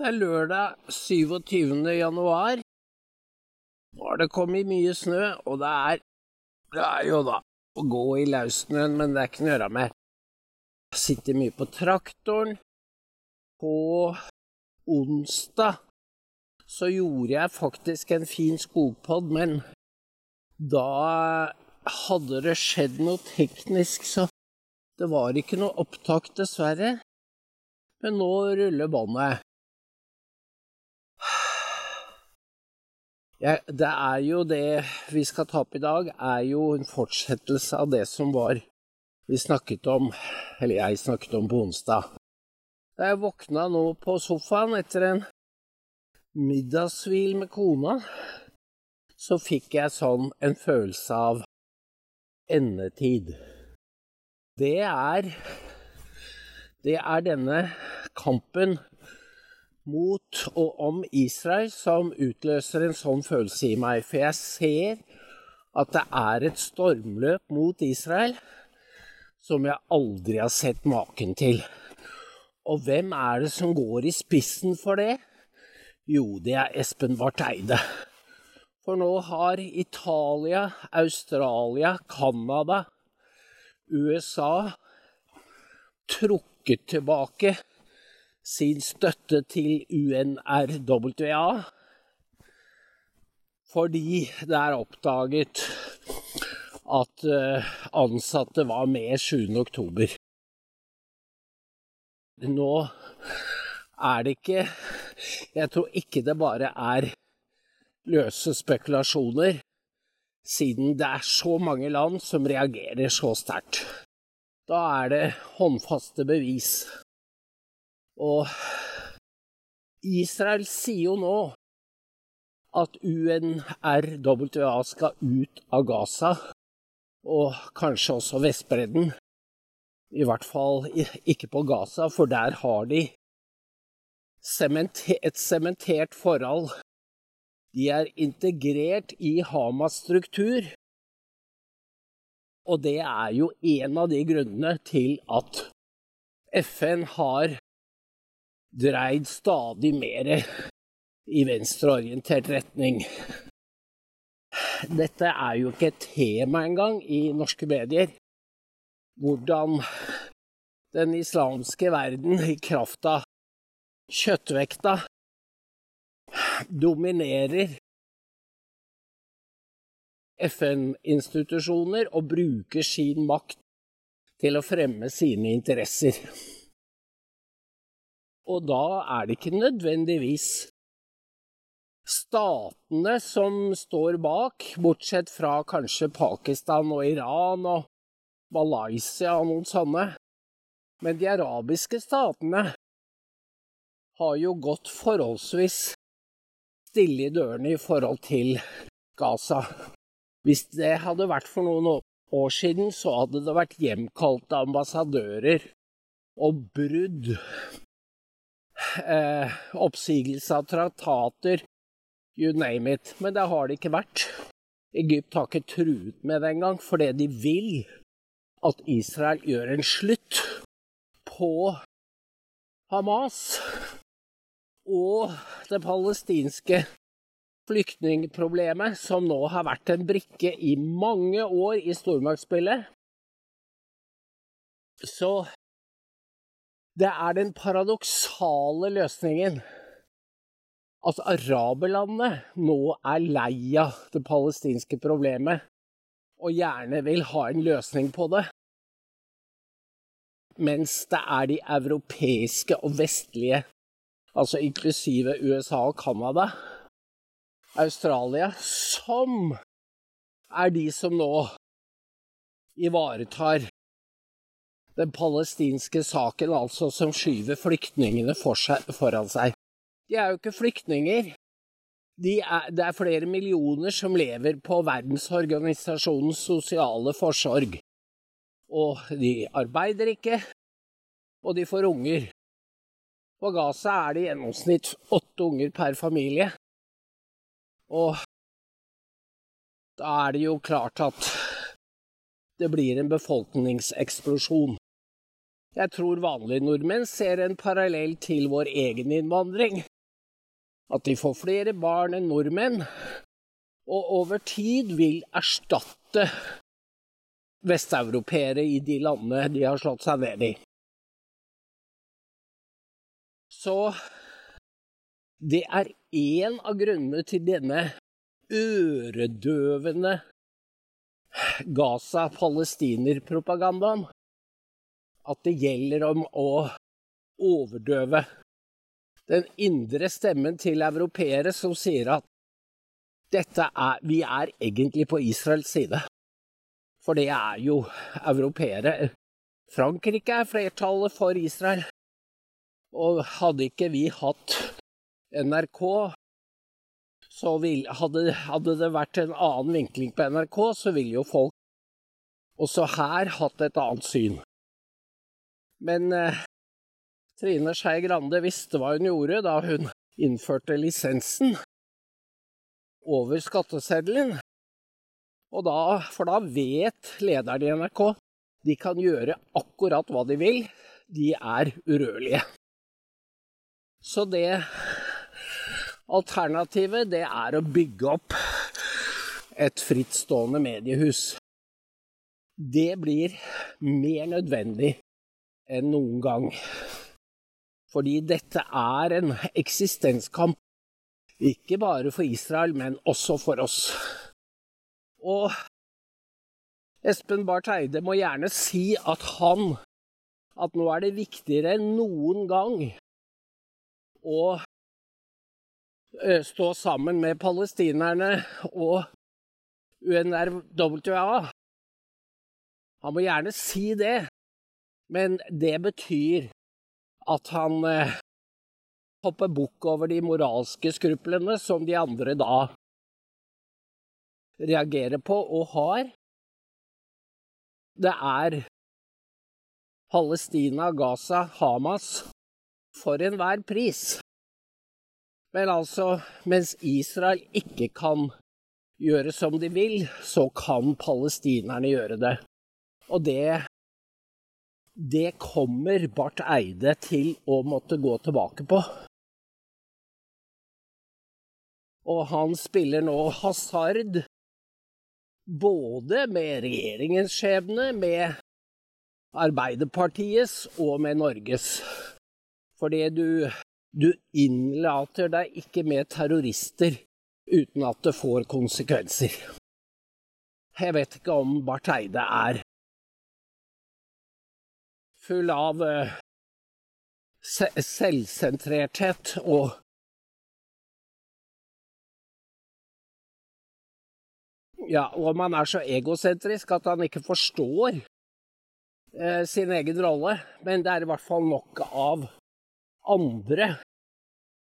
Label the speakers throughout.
Speaker 1: Det er lørdag 27. januar. Nå har det kommet mye snø, og det er Det er jo da å gå i laussnøen, men det er ikke noe å gjøre med. Jeg sitter mye på traktoren. På onsdag så gjorde jeg faktisk en fin skogpodd, men da hadde det skjedd noe teknisk, så det var ikke noe opptak, dessverre. Men nå ruller båndet. Ja, det er jo det vi skal ta opp i dag, er jo en fortsettelse av det som var vi snakket om, eller jeg snakket om på onsdag. Da jeg våkna nå på sofaen etter en middagshvil med kona, så fikk jeg sånn en følelse av endetid. Det er Det er denne kampen mot og om Israel som utløser en sånn følelse i meg. For jeg ser at det er et stormløp mot Israel som jeg aldri har sett maken til. Og hvem er det som går i spissen for det? Jo, det er Espen Barth Eide. For nå har Italia, Australia, Canada, USA trukket tilbake sin støtte til UNRWA fordi det er oppdaget at eh, ansatte var med 7. oktober. Nå er det ikke Jeg tror ikke det bare er løse spekulasjoner, siden det er så mange land som reagerer så sterkt. Da er det håndfaste bevis. Og Israel sier jo nå at UNRWA skal ut av Gaza, og kanskje også Vestbredden. I hvert fall ikke på Gaza, for der har de et sementert forhold. De er integrert i Hamas' struktur. Og det er jo en av de grunnene til at FN har dreid stadig mer i venstreorientert retning. Dette er jo ikke et tema engang i norske medier. Hvordan den islamske verden i kraft av kjøttvekta dominerer FN-institusjoner og bruker sin makt til å fremme sine interesser. Og da er det ikke nødvendigvis statene som står bak, bortsett fra kanskje Pakistan og Iran og Malaysia og noen sånne. Men de arabiske statene har jo gått forholdsvis stille i dørene i forhold til Gaza. Hvis det hadde vært for noen år siden, så hadde det vært hjemkalte ambassadører og brudd eh, oppsigelse av traktater, you name it. Men det har det ikke vært. Egypt har ikke truet med det engang, fordi de vil at Israel gjør en slutt på Hamas og det palestinske flyktningproblemet, som nå har vært en brikke i mange år i stormaktsspillet. Så det er den paradoksale løsningen at araberlandene nå er lei av det palestinske problemet og gjerne vil ha en løsning på det. Mens det er de europeiske og vestlige, altså inklusive USA og Canada, Australia, som er de som nå ivaretar den palestinske saken, altså, som skyver flyktningene for seg, foran seg. De er jo ikke flyktninger. De er, det er flere millioner som lever på Verdensorganisasjonens sosiale forsorg. Og de arbeider ikke, og de får unger. På Gaza er det i gjennomsnitt åtte unger per familie. Og da er det jo klart at det blir en befolkningseksplosjon. Jeg tror vanlige nordmenn ser en parallell til vår egen innvandring. At de får flere barn enn nordmenn, og over tid vil erstatte vesteuropeere i de landene de har slått seg ned i. Så det er én av grunnene til denne øredøvende Gaza-palestiner-propagandaen. At det gjelder om å overdøve den indre stemmen til europeere som sier at dette er, vi er egentlig på Israels side. For det er jo europeere. Frankrike er flertallet for Israel. Og hadde ikke vi hatt NRK, så vil, hadde, hadde, det vært en annen vinkling på NRK, så ville jo folk også her hatt et annet syn. Men eh, Trine Skei Grande visste hva hun gjorde da hun innførte lisensen over skatteseddelen. Og da, for da vet lederen i NRK de kan gjøre akkurat hva de vil. De er urørlige. Så det alternativet, det er å bygge opp et frittstående mediehus. Det blir mer nødvendig enn noen gang. Fordi dette er en eksistenskamp, ikke bare for Israel, men også for oss. Og Espen Barth Eide må gjerne si at han At nå er det viktigere enn noen gang å stå sammen med palestinerne og UNRWA. Han må gjerne si det, men det betyr at han eh, hopper bukk over de moralske skruplene som de andre da reagerer på og har. Det er Palestina, Gaza, Hamas for enhver pris. Men altså, mens Israel ikke kan gjøre som de vil, så kan palestinerne gjøre det. Og det Det kommer Barth Eide til å måtte gå tilbake på. Og han spiller nå hasard både med regjeringens skjebne, med Arbeiderpartiets og med Norges. Fordi du, du innlater deg ikke med terrorister uten at det får konsekvenser. Jeg vet ikke om Barth Eide er full av uh, selvsentrerthet og Ja, og man er så egosentrisk at han ikke forstår eh, sin egen rolle, men det er i hvert fall nok av andre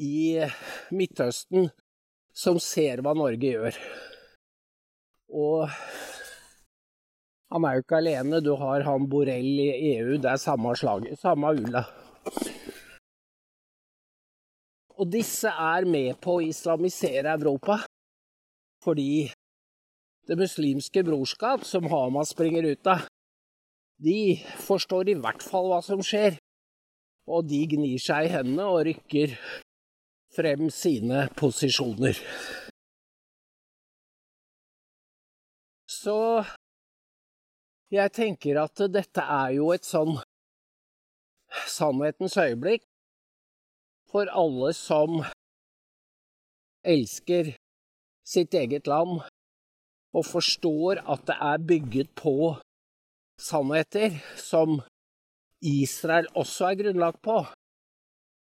Speaker 1: i Midtøsten som ser hva Norge gjør. Og han er jo ikke alene. Du har han Borrell i EU. Det er samme slag, samme ula. Og disse er med på å islamisere Europa fordi Det muslimske brorskap, som Hamas springer ut av, de forstår i hvert fall hva som skjer og de gnir seg i hendene og rykker frem sine posisjoner. Så jeg tenker at dette er jo et sånn sannhetens øyeblikk for alle som elsker sitt eget land og forstår at det er bygget på sannheter som Israel også er grunnlagt på.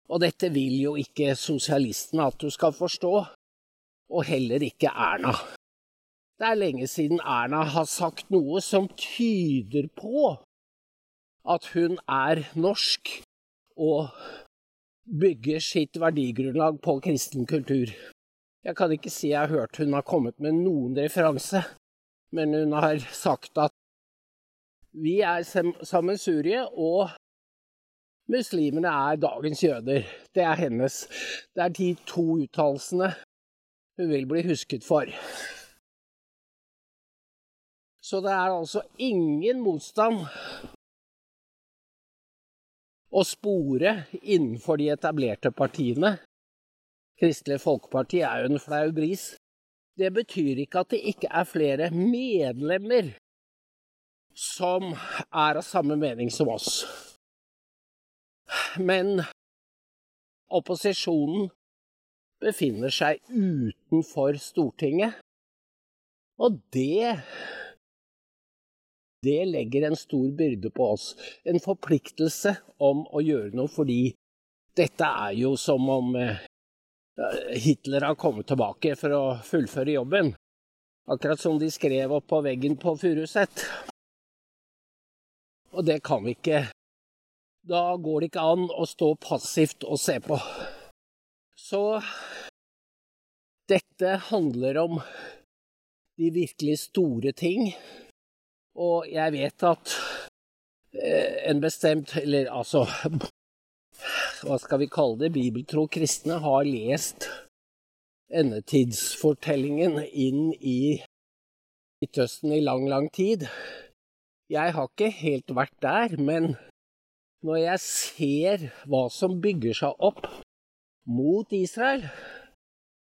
Speaker 1: Og dette vil jo ikke sosialistene at du skal forstå, og heller ikke Erna. Det er lenge siden Erna har sagt noe som tyder på at hun er norsk og bygger sitt verdigrunnlag på kristen kultur. Jeg kan ikke si jeg har hørt hun har kommet med noen referanse, men hun har sagt at vi er sammensurie, og muslimene er dagens jøder. Det er hennes. Det er de to uttalelsene hun vil bli husket for. Så det er altså ingen motstand å spore innenfor de etablerte partiene Kristelig Folkeparti er jo en flau bris. Det betyr ikke at det ikke er flere medlemmer som er av samme mening som oss. Men opposisjonen befinner seg utenfor Stortinget, og det det legger en stor byrde på oss. En forpliktelse om å gjøre noe, fordi dette er jo som om eh, Hitler har kommet tilbake for å fullføre jobben. Akkurat som de skrev opp på veggen på Furuset. Og det kan vi ikke. Da går det ikke an å stå passivt og se på. Så dette handler om de virkelig store ting og jeg vet at eh, en bestemt Eller altså Hva skal vi kalle det? Bibeltro kristne har lest endetidsfortellingen inn i Midtøsten i lang, lang tid. Jeg har ikke helt vært der, men når jeg ser hva som bygger seg opp mot Israel,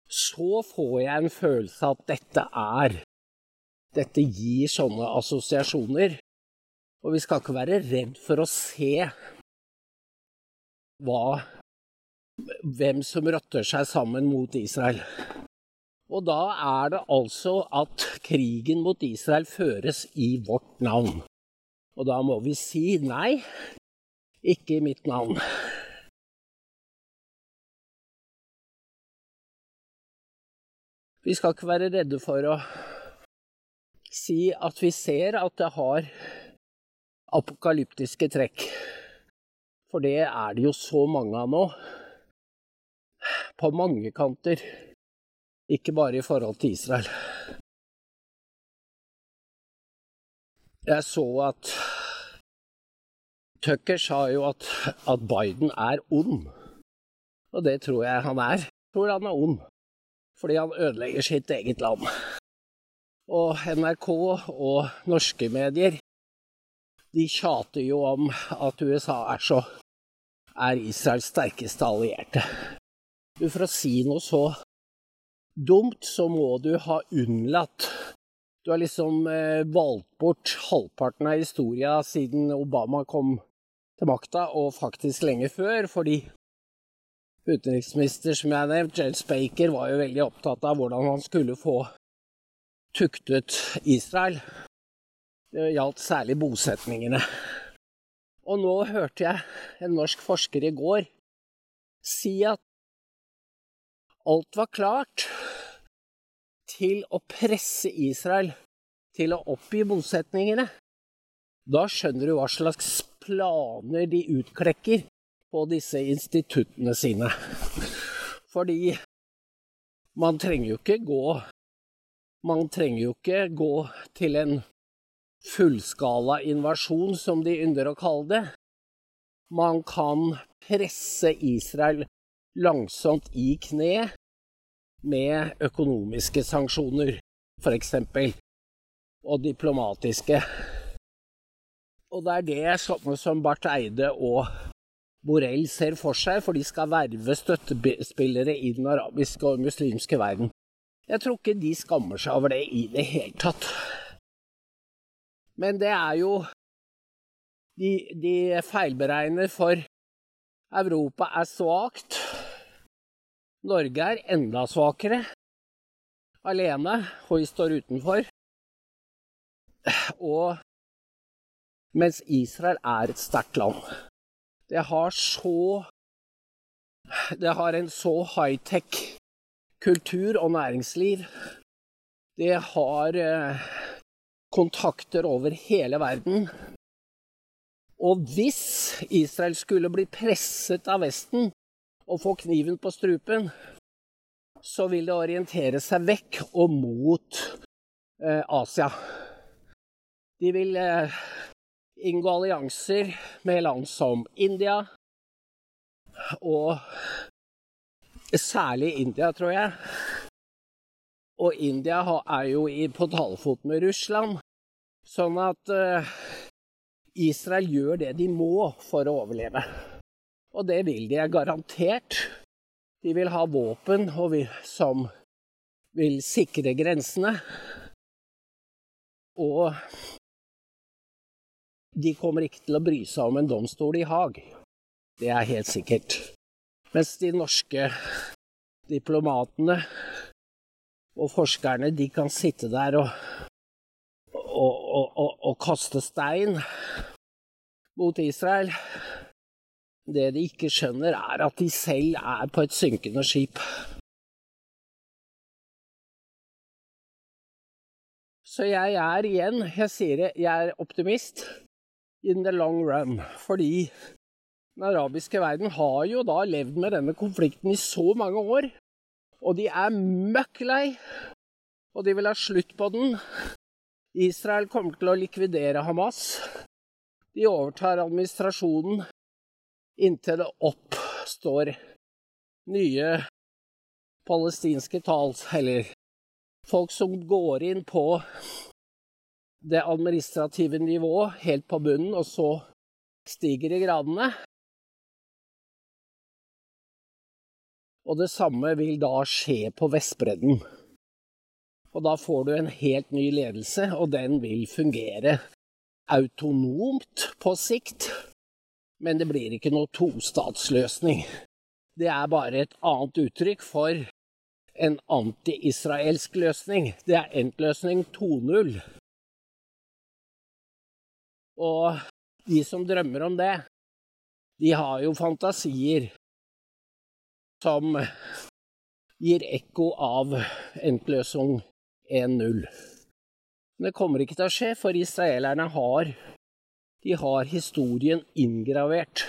Speaker 1: så får jeg en følelse av at dette er dette gir sånne assosiasjoner. Og vi skal ikke være redd for å se hva hvem som rotter seg sammen mot Israel. Og da er det altså at krigen mot Israel føres i vårt navn. Og da må vi si nei, ikke i mitt navn. Vi skal ikke være redde for å si at vi ser at det har apokalyptiske trekk. For det er det jo så mange av nå. På mange kanter. Ikke bare i forhold til Israel. Jeg så at Tucker sa jo at, at Biden er ond. Og det tror jeg han er. Jeg tror han er ond. Fordi han ødelegger sitt eget land. Og NRK og norske medier de tjater jo om at USA er så er Israels sterkeste allierte. Du, For å si noe så dumt, så må du ha unnlatt Du har liksom eh, valgt bort halvparten av historia siden Obama kom til makta, og faktisk lenge før, fordi utenriksminister, som jeg har nevnt, James Baker, var jo veldig opptatt av hvordan han skulle få tuktet Israel. Det gjaldt særlig bosetningene. Og nå hørte jeg en norsk forsker i går si at alt var klart til å presse Israel til å oppgi bosetningene. Da skjønner du hva slags planer de utklekker på disse instituttene sine. Fordi man trenger jo ikke gå man trenger jo ikke gå til en fullskala invasjon, som de ynder å kalle det. Man kan presse Israel langsomt i kne med økonomiske sanksjoner, eksempel, og diplomatiske. Og det er det sånne som Barth Eide og Borrell ser for seg, for de skal verve støttespillere i den arabiske og muslimske verden. Jeg tror ikke de skammer seg over det i det hele tatt. Men det er jo De, de feilberegner for Europa er svakt. Norge er enda svakere. Alene, og vi står utenfor. Og mens Israel er et sterkt land. Det har så Det har en så high-tech kultur og næringsliv. Det har eh, kontakter over hele verden. Og hvis Israel skulle bli presset av Vesten og få kniven på strupen, så vil det orientere seg vekk og mot eh, Asia. De vil eh, inngå allianser med land som India og Særlig India, tror jeg. Og India er jo på talefot med Russland. Sånn at uh, Israel gjør det de må for å overleve. Og det vil de, er garantert. De vil ha våpen vil, som vil sikre grensene. Og de kommer ikke til å bry seg om en domstol i Haag. Det er helt sikkert. Mens de norske diplomatene og forskerne, de kan sitte der og, og, og, og kaste stein mot Israel. Det de ikke skjønner, er at de selv er på et synkende skip. Så jeg er igjen, jeg sier det, jeg er optimist in the long run. Fordi den arabiske verden har jo da levd med denne konflikten i så mange år. Og de er møkk lei. Og de vil ha slutt på den. Israel kommer til å likvidere Hamas. De overtar administrasjonen inntil det oppstår nye palestinske tals... Eller folk som går inn på det administrative nivået helt på bunnen, og så stiger i gradene. Og det samme vil da skje på Vestbredden. Og da får du en helt ny ledelse, og den vil fungere autonomt på sikt. Men det blir ikke noe tostatsløsning. Det er bare et annet uttrykk for en anti-israelsk løsning. Det er endtløsning 2.0. Og de som drømmer om det, de har jo fantasier som gir ekko av endtløsung 1-0. Men det kommer ikke til å skje, for israelerne har har historien inngravert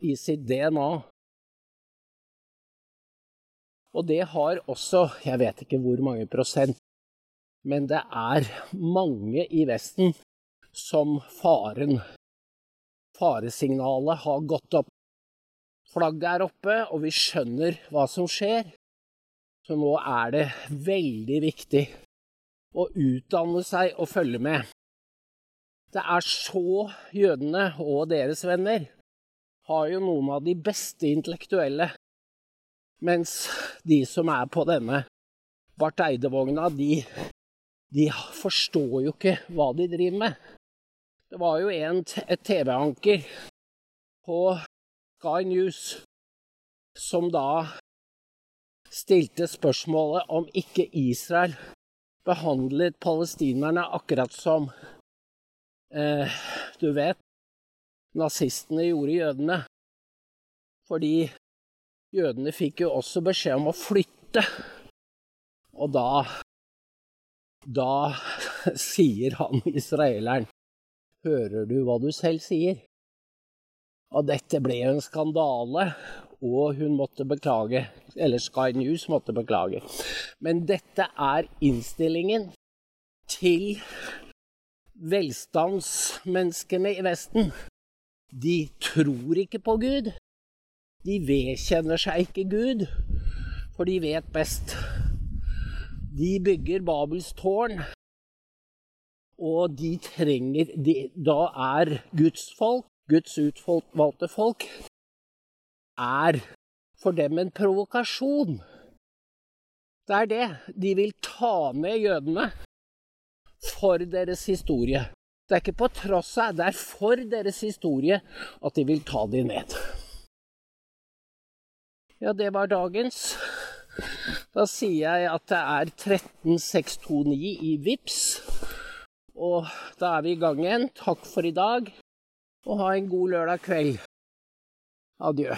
Speaker 1: i sitt DNA. Og det har også, jeg vet ikke hvor mange prosent, men det er mange i Vesten som faren Faresignalet har gått opp. Flagget er oppe, og vi skjønner hva som skjer. Så nå er det veldig viktig å utdanne seg og følge med. Det er så jødene og deres venner har jo noen av de beste intellektuelle, mens de som er på denne Barth Eide-vogna, de, de forstår jo ikke hva de driver med. Det var jo en, et TV-anker på Sky News som da stilte spørsmålet om ikke Israel behandlet palestinerne akkurat som eh, Du vet, nazistene gjorde jødene. Fordi jødene fikk jo også beskjed om å flytte. Og da Da sier han israeleren Hører du hva du selv sier? Og dette ble jo en skandale, og hun måtte beklage. Eller Sky News måtte beklage. Men dette er innstillingen til velstandsmenneskene i Vesten, de tror ikke på Gud. De vedkjenner seg ikke Gud, for de vet best. De bygger Babels tårn, og de trenger de, Da er Guds folk, Guds utvalgte folk, er for dem en provokasjon. Det er det. De vil ta ned jødene for deres historie. Det er ikke på tross av, det er for deres historie at de vil ta de ned. Ja, det var dagens. Da sier jeg at det er 13629 i VIPS. Og da er vi i gang igjen. Takk for i dag, og ha en god lørdag kveld. Adjø.